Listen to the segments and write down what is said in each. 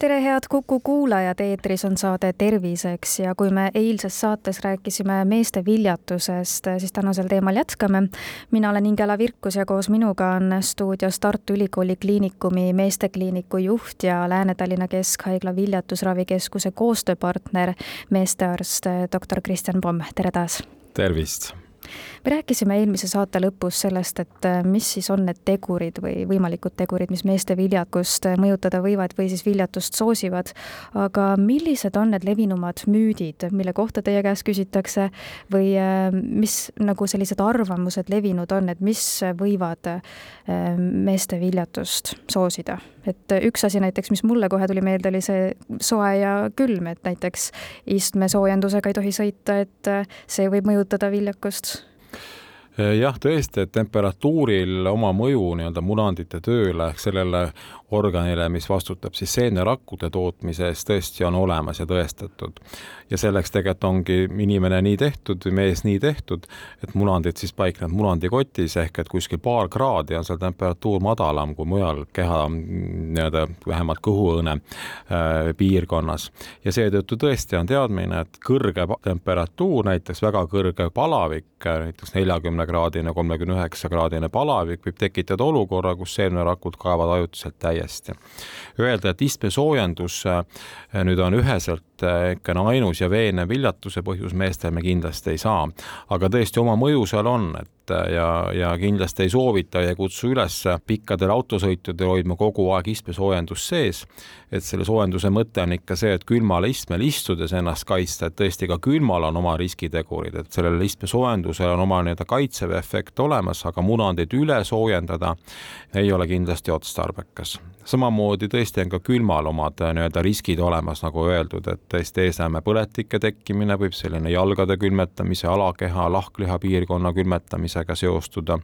tere, head Kuku kuulajad, eetris on saade Terviseks ja kui me eilses saates rääkisime meeste viljatusest, siis tänasel teemal jätkame. mina olen Ingela Virkus ja koos minuga on stuudios Tartu Ülikooli Kliinikumi meestekliiniku juht ja Lääne-Tallinna Keskhaigla viljatusravikeskuse koostööpartner, meestearst doktor Kristjan Pomm, tere taas! tervist! Me rääkisime eelmise saate lõpus sellest, et äh, mis siis on need tegurid või võimalikud tegurid, mis meeste viljakust äh, mõjutada võivad või siis viljatust soosivad. aga millised on need levinumad müüdid, mille kohta teie käest küsitakse või äh, mis nagu sellised arvamused levinud on, et mis võivad meeste viljatust soosida? et üks asi näiteks, mis mulle kohe tuli meelde, oli see soe ja külm, et näiteks istmesoojendusega ei tohi sõita, et see võib mõjutada viljakust jah, tõesti, et temperatuuril oma mõju nii-öelda munandite tööle ehk sellele organile, mis vastutab siis seenerakkude tootmise eest, tõesti on olemas ja tõestatud. ja selleks tegelikult ongi inimene nii tehtud või mees nii tehtud, et munandid siis paiknevad munandikotis ehk et kuskil paar kraadi on seal temperatuur madalam kui mujal keha nii-öelda vähemalt kõhuõõne äh, piirkonnas. ja seetõttu tõesti on teadmine, et kõrge temperatuur, näiteks väga kõrge palavik, näiteks neljakümne kraadine, kolmekümne üheksa kraadine palavik võib tekitada olukorra, kus seenerakud kaevad ajutiselt täie täiesti. Öelda, et istmesoojendus äh, nüüd on üheselt äh, ikka ainus ja veenev viljatuse põhjus meestel me kindlasti ei saa, aga tõesti oma mõju seal on, et et ja, ja kindlasti ei soovita ja kutsu üles pikkadel autosõitudel hoidma kogu aeg istmesoojendust sees. et selle soojenduse mõte on ikka see, et külmal istmel istudes ennast kaitsta, et tõesti ka külmal on oma riskitegurid, et sellel istmesoojendusel on oma nii-öelda kaitsev efekt olemas, aga munandeid üle soojendada ei ole kindlasti otstarbekas samamoodi tõesti on ka külmal omad nii-öelda riskid olemas, nagu öeldud, et tõesti eesnäeme põletike tekkimine võib selline jalgade külmetamise, alakeha, lahkliha piirkonna külmetamise tervisega seostuda.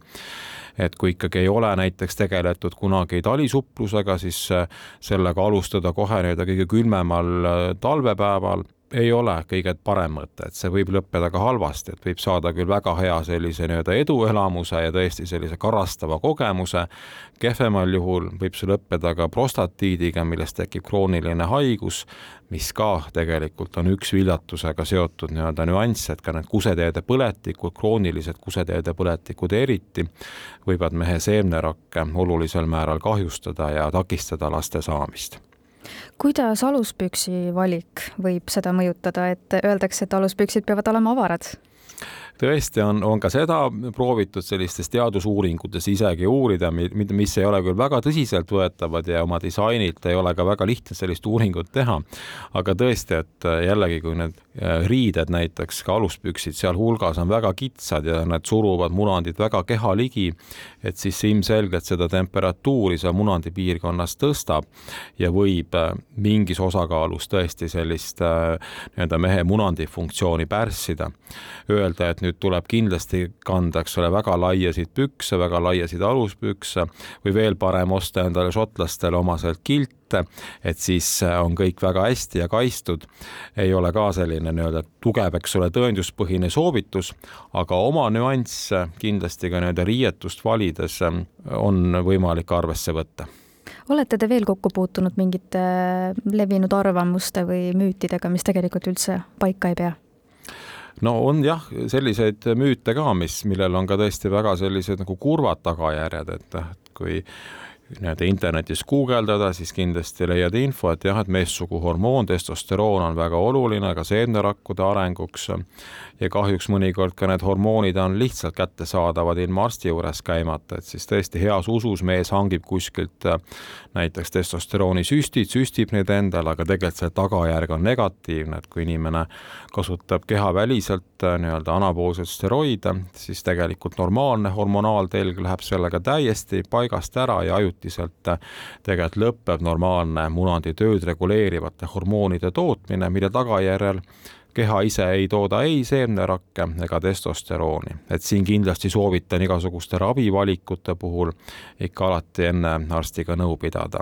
et kui ikkagi ei ole näiteks tegeletud kunagi talisupplusega, siis äh, sellega alustada kohe nii-öelda kõige külmemal äh, talvepäeval ei ole kõige parem mõte, et see võib lõppeda ka halvasti, et võib saada küll väga hea sellise nii-öelda eduelamuse ja tõesti sellise karastava kogemuse. kehvemal juhul võib see lõppeda ka prostatiidiga, millest tekib krooniline haigus, mis ka tegelikult on üks viljatusega seotud nii-öelda nüanss, et ka need kuseteede põletikud, kroonilised kuseteede põletikud eriti, võivad mehe seemnerakke olulisel määral kahjustada ja takistada laste saamist kuidas aluspüksi valik võib seda mõjutada, et öeldakse, et aluspüksid peavad olema avarad? Tõesti on, on ka seda proovitud sellistes teadusuuringutes isegi uurida, mis ei ole küll väga tõsiseltvõetavad ja oma disainilt ei ole ka väga lihtne sellist uuringut teha. aga tõesti, et jällegi, kui need äh, riided näiteks ka aluspüksid sealhulgas on väga kitsad ja need suruvad munandit väga keha ligi, et siis ilmselgelt seda temperatuuri seal munandi piirkonnas tõstab ja võib äh, mingis osakaalus tõesti sellist äh, nii-öelda mehe munandi funktsiooni pärssida. Öelda, et nüüd tuleb kindlasti kanda, eks ole, väga laiasid pükse, väga laiasid aluspükse või veel parem osta endale šotlastele omaselt kilte, et siis on kõik väga hästi ja kaitstud. ei ole ka selline nii-öelda tugev, eks ole, tõenduspõhine soovitus, aga oma nüansse kindlasti ka nii-öelda riietust valides on võimalik arvesse võtta olete te veel kokku puutunud mingite levinud arvamuste või müütidega, mis tegelikult üldse paika ei pea? No on jah, selliseid müüte ka, mis, millel on ka tõesti väga sellised nagu kurvad tagajärjed, et kui nii-öelda internetis guugeldada, siis kindlasti leiad info, et jah, et meessugu hormoon, testosteroon on väga oluline ka seemnerakkude arenguks. Ja kahjuks mõnikord ka need hormoonid on lihtsalt kättesaadavad ilma arsti juures käimata, et siis tõesti heas usus mees hangib kuskilt äh, näiteks testosteroonisüstid, süstib neid endale, aga tegelikult selle tagajärg on negatiivne, et kui inimene kasutab kehaväliselt äh, nii-öelda anaboolseid steroide, siis tegelikult normaalne hormonaaltelg läheb sellega täiesti paigast ära ja ajutiselt äh, tegelikult lõpeb normaalne munandi tööd reguleerivate hormoonide tootmine, mille tagajärjel keha ise ei tooda ei seemnerakke ega testosterooni, et siin kindlasti soovitan igasuguste ravivalikute puhul ikka alati enne arstiga nõu pidada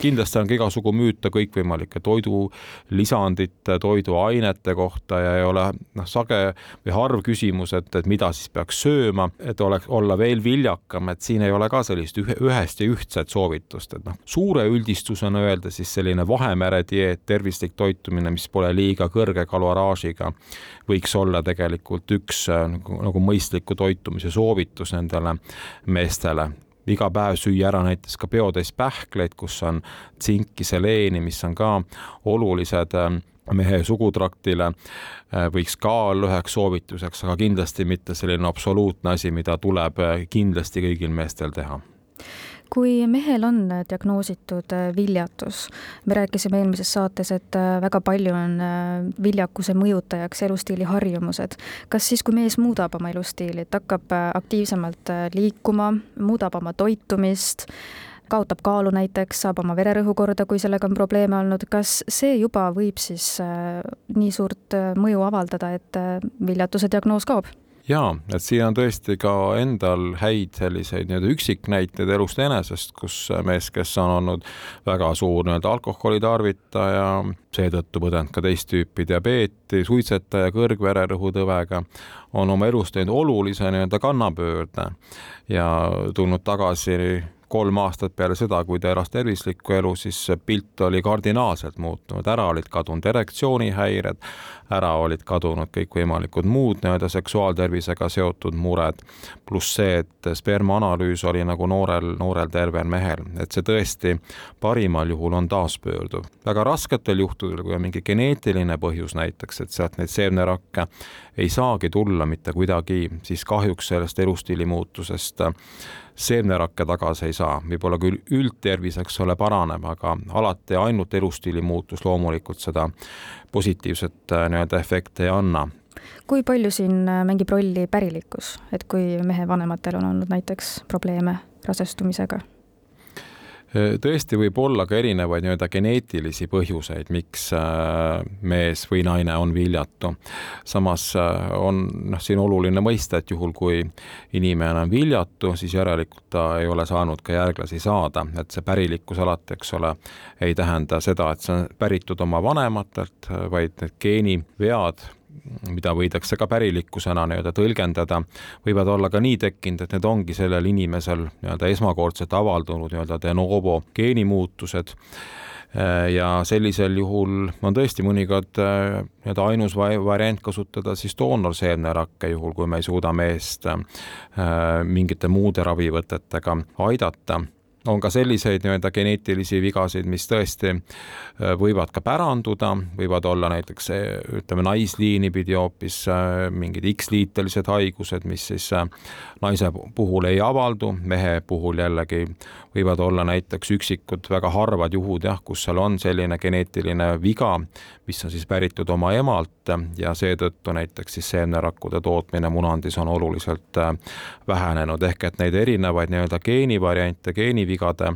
kindlasti on ka igasugu müüte kõikvõimalike toidulisandite, toiduainete kohta ja ei ole noh, sage või harv küsimus, et, et mida siis peaks sööma, et oleks, olla veel viljakam, et siin ei ole ka sellist ühe, ühest ja ühtset soovitust, et noh, suure üldistusena öelda siis selline Vahemere dieet, tervislik toitumine, mis pole liiga kõrge kaloraažiga, võiks olla tegelikult üks nagu, nagu mõistliku toitumise soovitus nendele meestele iga päev süüa ära näiteks ka peotäis pähkleid, kus on tsinki, seleeni, mis on ka olulised ähm, mehe sugutraktile, äh, võiks ka olla üheks soovituseks, aga kindlasti mitte selline absoluutne asi, mida tuleb äh, kindlasti kõigil meestel teha kui mehel on diagnoositud äh, viljatus, me rääkisime eelmises saates, et äh, väga palju on äh, viljakuse mõjutajaks elustiili harjumused. kas siis, kui mees muudab oma elustiili, et hakkab aktiivsemalt liikuma, muudab oma toitumist, kaotab kaalu näiteks, saab oma vererõhu korda, kui sellega on probleeme olnud, kas see juba võib siis nii suurt mõju avaldada, et viljatuse diagnoos kaob? Jaa, et siin on tõesti ka endal häid selliseid nii-öelda üksiknäiteid elust enesest, kus mees, kes on olnud väga suur nii-öelda alkoholi tarvitaja, seetõttu põdenud ka teist tüüpi diabeeti, suitsetaja kõrgvererõhutõvega, on oma elus teinud olulise nii-öelda kannapöörde ja tulnud tagasi kolm aastat peale seda, kui ta elas tervislikku elu, siis pilt oli kardinaalselt muutunud, ära olid kadunud erektsioonihäired, ära olid kadunud kõikvõimalikud muud nii-öelda seksuaaltervisega seotud mured, pluss see, et spermaanalüüs oli nagu noorel, noorel tervel mehel, et see tõesti parimal juhul on taaspöörduv. väga rasketel juhtudel, kui on mingi geneetiline põhjus näiteks, et sealt neid seemnerakke ei saagi tulla mitte kuidagi, siis kahjuks sellest elustiili muutusest seemnerakke tagasi ei saa, võib-olla küll üldtervis, eks ole, paraneb, aga alati ainult elustiili muutus loomulikult seda positiivset äh, nii-öelda efekti ei anna. Kui palju siin äh, mängib rolli pärilikkus, et kui mehe vanematel on olnud näiteks probleeme rasestumisega? Tõesti võib olla ka erinevaid nii-öelda geneetilisi põhjuseid, miks äh, mees või naine on viljatu. samas äh, on noh, siin oluline mõista, et juhul, kui inimene on viljatu, siis järelikult ta ei ole saanud ka järglasi saada, et see pärilikkus alati, eks ole, ei tähenda seda, et see on päritud oma vanematelt, vaid need geenivead mida võidakse ka pärilikkusena nii-öelda tõlgendada, võivad olla ka nii tekkinud, et need ongi sellel inimesel nii-öelda esmakordselt avaldunud nii-öelda de novo geenimuutused. Ja sellisel juhul on tõesti mõnikord äh, nii-öelda ainus variant kasutada siis doonorseemnerakke, juhul kui me ei suuda meest äh, mingite muude ravivõtetega aidata on ka selliseid nii-öelda geneetilisi vigasid, mis tõesti äh, võivad ka päranduda, võivad olla näiteks äh, ütleme, naisliini pidi hoopis äh, mingid X-liitelised haigused, mis siis naise puhul ei avaldu, mehe puhul jällegi võivad olla näiteks üksikud väga harvad juhud jah, kus seal on selline geneetiline viga, mis on siis päritud oma emalt ja seetõttu näiteks siis seemnerakkude tootmine munandis on oluliselt vähenenud, ehk et neid erinevaid nii-öelda geenivariante, geenivigasid vigade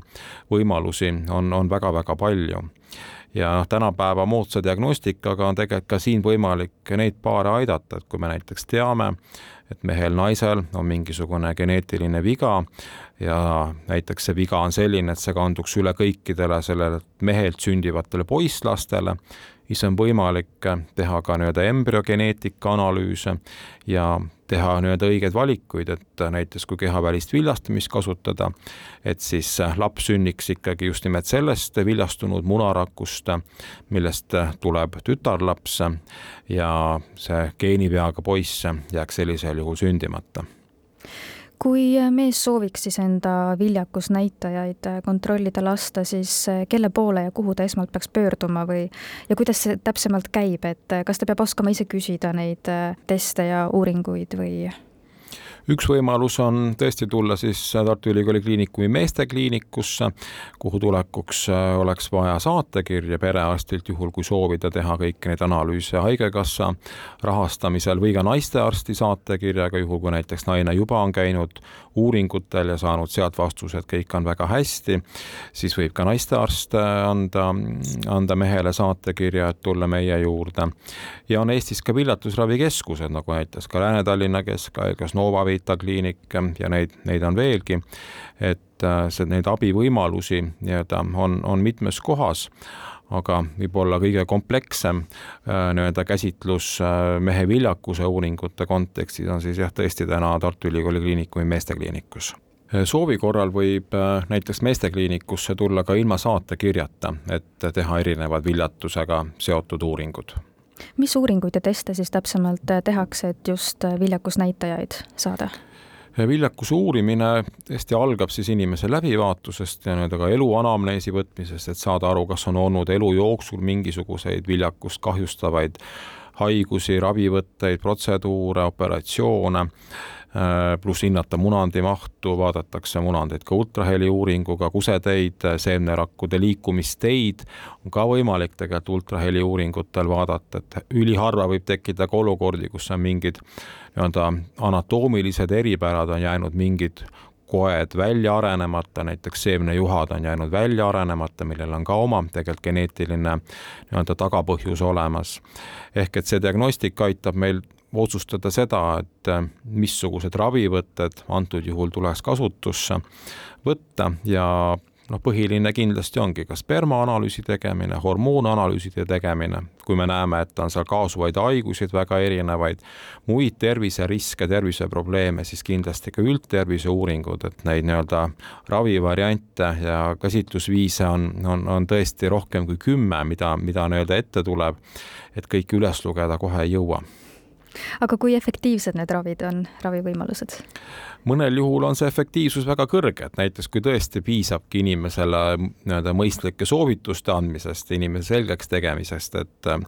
võimalusi on, on väga-väga palju. Ja noh, tänapäeva moodsa diagnostikaga on tegelikult ka siin võimalik neid paare aidata, et kui me näiteks teame, et mehel-naisel on mingisugune geneetiline viga ja näiteks see viga on selline, et see kanduks üle kõikidele sellele mehelt sündivatele poisslastele, siis on võimalik teha ka nii-öelda embrüogeneetika analüüse ja teha nii-öelda õigeid valikuid, et näiteks kui kehavälist viljastamist kasutada, et siis laps sünniks ikkagi just nimelt sellest viljastunud munarakust, millest tuleb tütarlaps ja see geeniveaga poiss jääks sellisel juhul sündimata kui mees sooviks siis enda viljakusnäitajaid kontrollida lasta, siis kelle poole ja kuhu ta esmalt peaks pöörduma või ja kuidas see täpsemalt käib, et kas ta peab oskama ise küsida neid teste ja uuringuid või? Üks võimalus on tõesti tulla siis Tartu Ülikooli Kliinikumi meestekliinikusse, kuhu tulekuks oleks vaja saatekirja perearstilt, juhul kui soovida teha kõiki neid analüüse Haigekassa rahastamisel või ka naistearsti saatekirjaga, juhul kui näiteks naine juba on käinud uuringutel ja saanud sealt vastuse, et kõik on väga hästi, siis võib ka naistearst anda, anda mehele saatekirja, et tulla meie juurde. ja on Eestis ka viljatusravikeskused, nagu näiteks ka Lääne-Tallinna Keskhaiglas, Nova Vita kliinik ja neid, neid on veelgi. et äh, see, neid abivõimalusi nii-öelda on, on mitmes kohas aga võib-olla kõige komplekssem äh, nii-öelda käsitlus äh, mehe viljakuse uuringute kontekstis on siis jah, tõesti täna Tartu Ülikooli Kliinikumi meestekliinikus soovi korral võib näiteks meestekliinikusse tulla ka ilma saatekirjata, et teha erinevad viljatusega seotud uuringud mis uuringuid ja teste siis täpsemalt tehakse, et just viljakusnäitajaid saada? viljakuse uurimine tõesti algab siis inimese läbivaatusest ja nii-öelda ka elu anamneesi võtmisest, et saada aru, kas on olnud elu jooksul mingisuguseid viljakust kahjustavaid haigusi, ravivõtteid, protseduure, operatsioone Äh, pluss hinnata munandi mahtu, vaadatakse munandeid ka ultraheli uuringuga, kuseteid, seemnerakkude liikumisteid on ka võimalik tegelikult ultraheli uuringutel vaadata, et üliharva võib tekkida ka olukordi, kus on mingid nii-öelda anatoomilised eripärad on jäänud mingid koed välja arenemata, näiteks seemnejuhad on jäänud välja arenemata, millel on ka oma tegelikult geneetiline nii-öelda tagapõhjus olemas. ehk et see diagnostika aitab meil otsustada seda, et äh, missugused ravivõtted antud juhul tuleks kasutusse võtta ja noh, põhiline kindlasti ongi ka spermaanalüüsi tegemine, hormoonanalüüside tegemine, kui me näeme, et on seal kaasuvaid haigusid väga erinevaid, muid terviseriske, terviseprobleeme, siis kindlasti ka üldtervise uuringud, et neid nii-öelda ravivariante ja käsitlusviise on, on, on tõesti rohkem kui kümme, mida, mida nii-öelda ette tuleb, et kõiki üles lugeda kohe ei jõua aga kui efektiivsed need ravid on, ravivõimalused? mõnel juhul on see efektiivsus väga kõrge, et näiteks kui tõesti piisabki inimesele nii-öelda mõistlike soovituste andmisest, inimese selgeks tegemisest, et äh,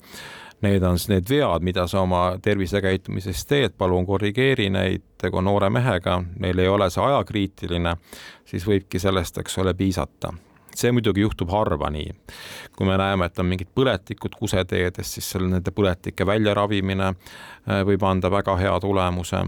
need on siis need vead, mida sa oma tervisekäitumises teed, palun korrigeeri neid, tegu noore mehega, neil ei ole see ajakriitiline, siis võibki sellest, eks ole, piisata see muidugi juhtub harva nii. kui me näeme, et on mingid põletikud kuseteedes, siis seal nende põletike väljaravimine äh, võib anda väga hea tulemuse.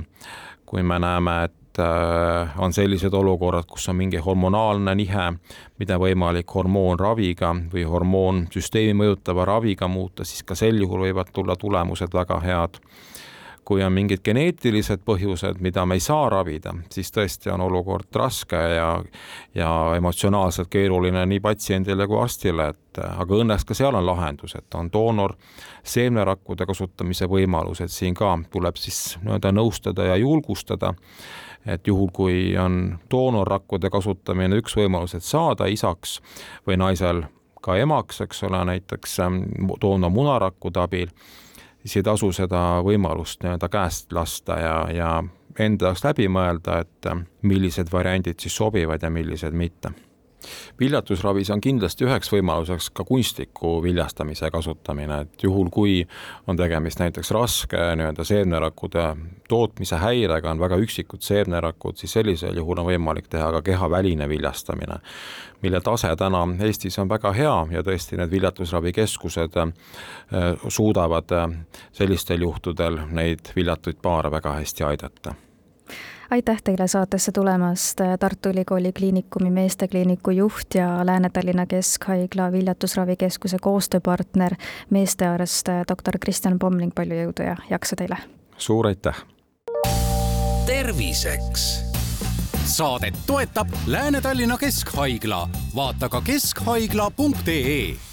kui me näeme, et äh, on sellised olukorrad, kus on mingi hormonaalne nihe, mida võimalik hormoonraviga või hormoonsüsteemi mõjutava raviga muuta, siis ka sel juhul võivad tulla tulemused väga head kui on mingid geneetilised põhjused, mida me ei saa ravida, siis tõesti on olukord raske ja, ja emotsionaalselt keeruline nii patsiendile kui arstile, et aga õnneks ka seal on lahendus, et on doonor seemnerakkude kasutamise võimalused, siin ka tuleb siis nii-öelda nõustada ja julgustada et juhul, kui on doonorrakkude kasutamine üks võimalus, et saada isaks või naisel ka emaks, eks ole, näiteks doonor munarakkude abil siis ei tasu seda võimalust nii-öelda käest lasta ja, ja enda jaoks läbi mõelda, et millised variandid siis sobivad ja millised mitte viljatusravis on kindlasti üheks võimaluseks ka kunstliku viljastamise kasutamine, et juhul, kui on tegemist näiteks raske nii-öelda seemnerakkude tootmise häirega, on väga üksikud seemnerakud, siis sellisel juhul on võimalik teha ka kehaväline viljastamine, mille tase täna Eestis on väga hea ja tõesti need viljatusravikeskused äh, suudavad äh, sellistel juhtudel neid viljatuid paare väga hästi aidata aitäh teile saatesse tulemast, Tartu Ülikooli Kliinikumi meestekliiniku juht ja Lääne-Tallinna Keskhaigla viljatusravikeskuse koostööpartner, meestearst doktor Kristjan Pomling, palju jõudu ja jaksu teile! suur aitäh! terviseks saadet toetab Lääne-Tallinna Keskhaigla, vaata ka keskhaigla.ee